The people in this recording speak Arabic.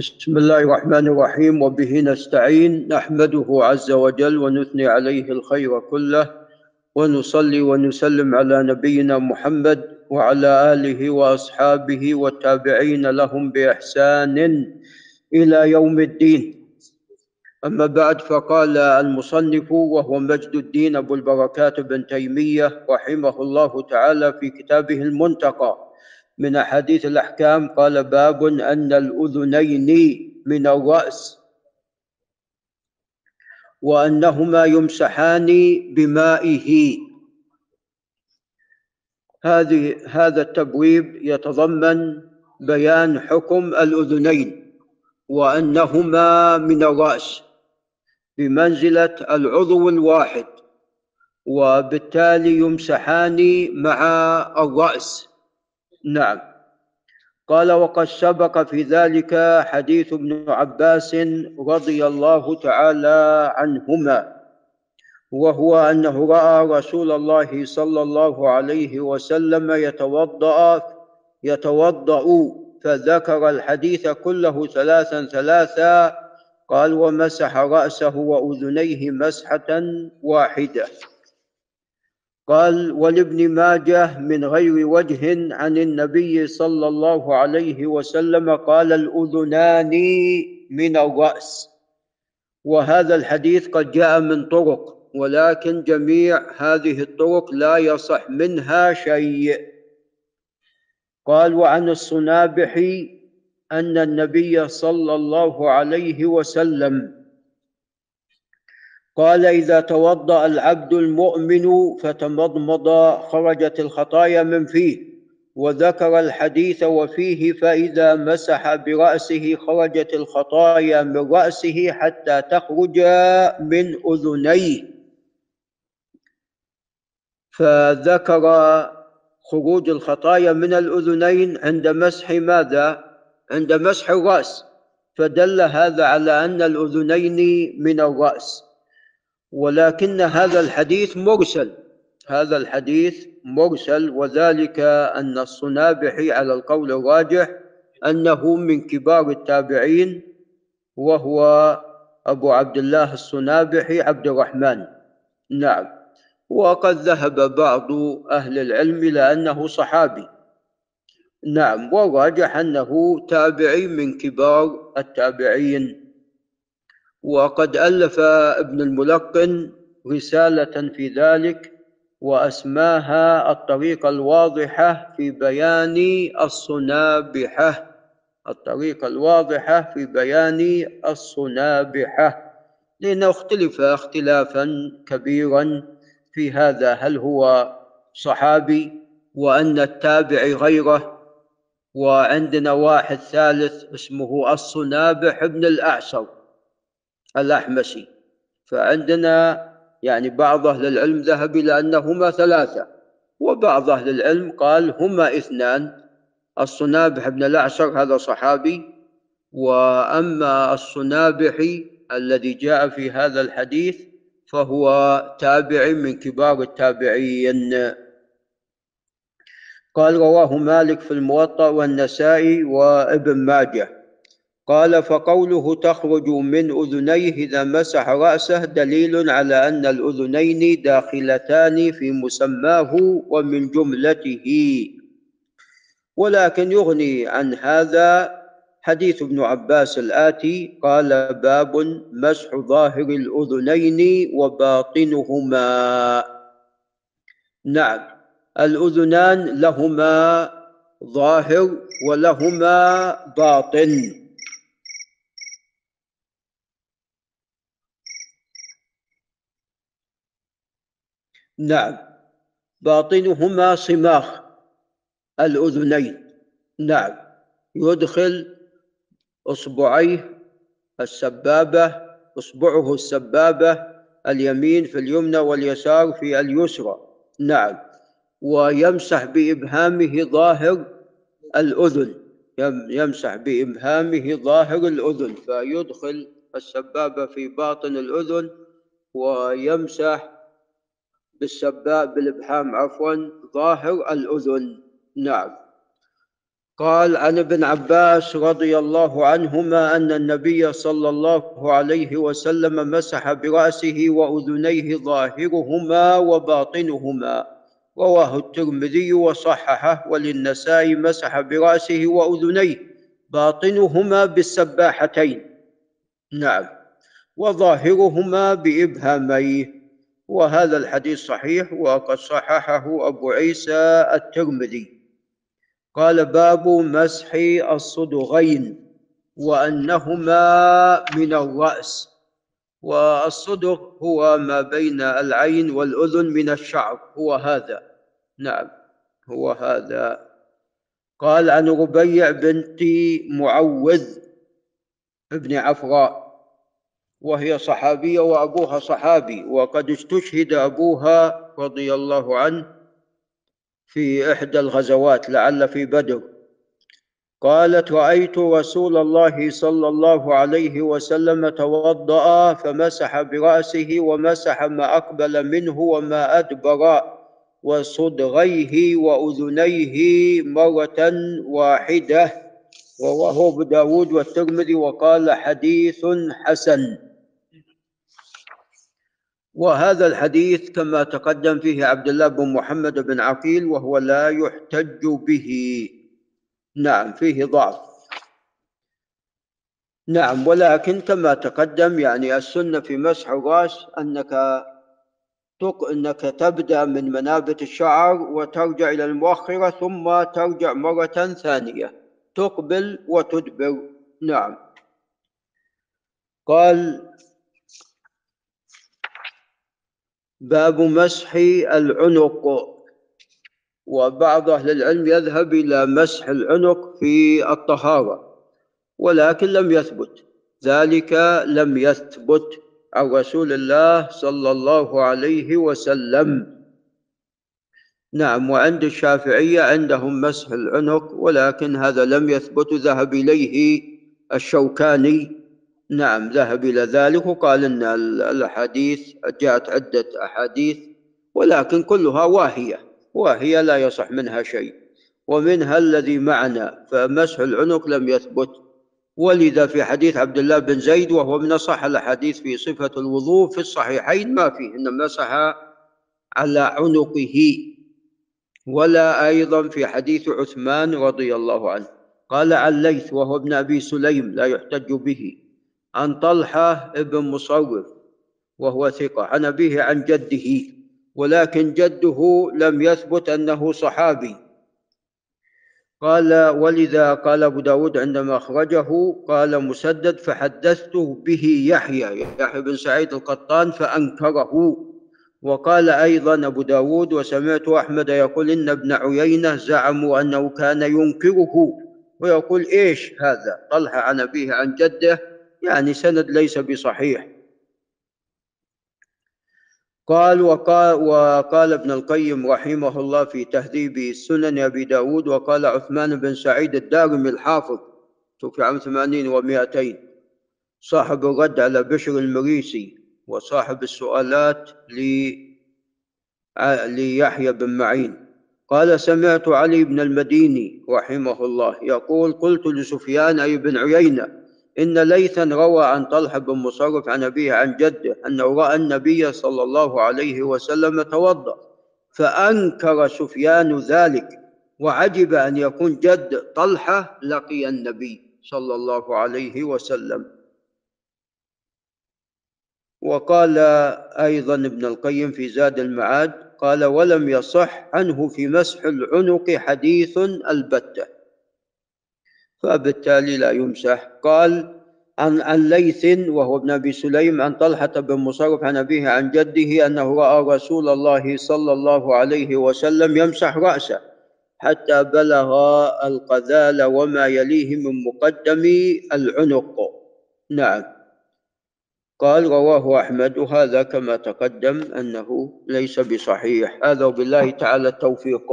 بسم الله الرحمن الرحيم. وبه نستعين نحمده عز وجل ونثني عليه الخير كله ونصلي ونسلم على نبينا محمد وعلى آله وأصحابه والتابعين لهم بإحسان إلى يوم الدين. أما بعد فقال المصنف وهو مجد الدين أبو البركات بن تيمية رحمه الله تعالى في كتابه المنتقى من أحاديث الأحكام قال باب أن الأذنين من الرأس وأنهما يمسحان بمائه. هذه هذا التبويب يتضمن بيان حكم الأذنين وأنهما من الرأس بمنزلة العضو الواحد وبالتالي يمسحان مع الرأس. نعم. قال وقد سبق في ذلك حديث ابن عباس رضي الله تعالى عنهما وهو أنه رأى رسول الله صلى الله عليه وسلم يتوضأ يتوضأ فذكر الحديث كله ثلاثا ثلاثا قال ومسح رأسه وأذنيه مسحة واحدة. قال ولابن ماجه من غير وجه عن النبي صلى الله عليه وسلم قال الأذنان من الرأس. وهذا الحديث قد جاء من طرق ولكن جميع هذه الطرق لا يصح منها شيء. قال وعن الصنابح أن النبي صلى الله عليه وسلم قال إذا توضأ العبد المؤمن فتمضمض خرجت الخطايا من فيه وذكر الحديث وفيه فإذا مسح برأسه خرجت الخطايا من رأسه حتى تخرج من أذنيه. فذكر خروج الخطايا من الأذنين عند مسح ماذا؟ عند مسح الرأس. فدل هذا على أن الأذنين من الرأس. ولكن هذا الحديث مرسل. هذا الحديث مرسل وذلك أن الصنابحي على القول الراجح أنه من كبار التابعين وهو أبو عبد الله الصنابحي عبد الرحمن. نعم. وقد ذهب بعض أهل العلم إلى أنه صحابي. نعم. والراجح أنه تابعي من كبار التابعين. وقد ألف ابن الملقن رسالة في ذلك وأسماها الطريقة الواضحة في بيان الصنابحة. الطريقة الواضحة في بيان الصنابحة. لأنه اختلف اختلافا كبيرا في هذا. هل هو صحابي وأن التابع غيره؟ وعندنا واحد ثالث اسمه الصنابح بن الأعشر. الأحمسي فعندنا يعني بعض أهل العلم ذهب إلى أنهما ثلاثة وبعض أهل العلم قال هما اثنان. الصنابح بن الأعشر هذا صحابي وأما الصنابحي الذي جاء في هذا الحديث فهو تابع من كبار التابعين. قال رواه مالك في الموطأ والنسائي وابن ماجه. قال فقوله تخرج من أذنيه إذا مسح رأسه دليل على أن الأذنين داخلتان في مسماه ومن جملته. ولكن يغني عن هذا حديث ابن عباس الآتي قال باب مسح ظاهر الأذنين وباطنهما. نعم الأذنان لهما ظاهر ولهما باطن. نعم. باطنهما صماخ. الأذنين. نعم. يدخل إصبعيه السبابة إصبعه السبابة اليمين في اليمنى واليسار في اليسرى. نعم. ويمسح بإبهامه ظاهر الأذن. يمسح بإبهامه ظاهر الأذن. فيدخل السبابة في باطن الأذن ويمسح بالسباب بالإبحام عفوا ظاهر الأذن. نعم. قال عن ابن عباس رضي الله عنهما أن النبي صلى الله عليه وسلم مسح برأسه وأذنيه ظاهرهما وباطنهما. رواه الترمذي وصححه وللنسائي مسح برأسه وأذنيه باطنهما بالسباحتين. نعم. وظاهرهما بإبهاميه. وهذا الحديث صحيح وقد صححه أبو عيسى الترمذي. قال باب مسح الصدغين وأنهما من الرأس. والصدغ هو ما بين العين والأذن من الشعر هو هذا. نعم هو هذا. قال عن ربيع بنت معوذ ابن عفراء. وهي صحابية وأبوها صحابي وقد استشهد أبوها رضي الله عنه في إحدى الغزوات لعل في بدر. قالت رأيت رسول الله صلى الله عليه وسلم توضأ فمسح برأسه ومسح ما أقبل منه وما أدبر وصدغيه وأذنيه مرة واحدة. رواه أبو داود والترمذي وقال حديث حسن. وهذا الحديث كما تقدم فيه عبد الله بن محمد بن عقيل وهو لا يحتج به. نعم فيه ضعف. نعم ولكن كما تقدم يعني السنة في مسح الرأس أنك أنك تبدأ من منابت الشعر وترجع إلى المؤخرة ثم ترجع مرة ثانية. تقبل وتدبر. نعم. قال باب مسح العنق. وبعض أهل العلم يذهب إلى مسح العنق في الطهارة ولكن لم يثبت. ذلك لم يثبت عن رسول الله صلى الله عليه وسلم. نعم وعند الشافعية عندهم مسح العنق ولكن هذا لم يثبت. ذهب إليه الشوكاني. نعم ذهب إلى ذلك وقال أن الأحاديث جاءت عدة أحاديث ولكن كلها واهية واهية لا يصح منها شيء. ومنها الذي معنا فمسح العنق لم يثبت. ولذا في حديث عبد الله بن زيد وهو من أصح الأحاديث في صفة الوضوء في الصحيحين ما فيه إن مسح على عنقه. ولا أيضا في حديث عثمان رضي الله عنه. قال عن ليث وهو ابن أبي سليم لا يحتج به. عن طلحة ابن مصرف وهو ثقة. عن أبيه عن جده ولكن جده لم يثبت أنه صحابي. قال ولذا قال أبو داود عندما أخرجه قال مسدد فحدثته به يحيى يحيى بن سعيد القطان فأنكره وقال أيضا أبو داود وسمعت أحمد يقول إن ابن عيينة زعموا أنه كان ينكره ويقول إيش هذا؟ طلحة عن أبيه عن جده يعني سند ليس بصحيح. قال وقال, وقال ابن القيم رحمه الله في تهذيب سنن أبي داود وقال عثمان بن سعيد الدارمي الحافظ توفي عام ثمانين ومائتين صاحب الرد على بشر المريسي وصاحب السؤالات ليحيى بن معين. قال سمعت علي بن المديني رحمه الله يقول قلت لسفيان أي بن عيينة إن ليثا روى عن طلحة بن مصرف عن أبيه عن جده أنه رأى النبي صلى الله عليه وسلم توضأ فأنكر سفيان ذلك وعجب أن يكون جد طلحة لقي النبي صلى الله عليه وسلم. وقال أيضا ابن القيم في زاد المعاد قال ولم يصح عنه في مسح العنق حديث البتة. فبالتالي لا يمسح. قال عن عن ليث وهو ابن أبي سليم عن طلحة بن مصرف عن أبيه عن جده أنه رأى رسول الله صلى الله عليه وسلم يمسح رأسه حتى بلغ القذال وما يليه من مقدم العنق. نعم. قال رواه أحمد. وهذا كما تقدم أنه ليس بصحيح. هذا وبالله تعالى التوفيق.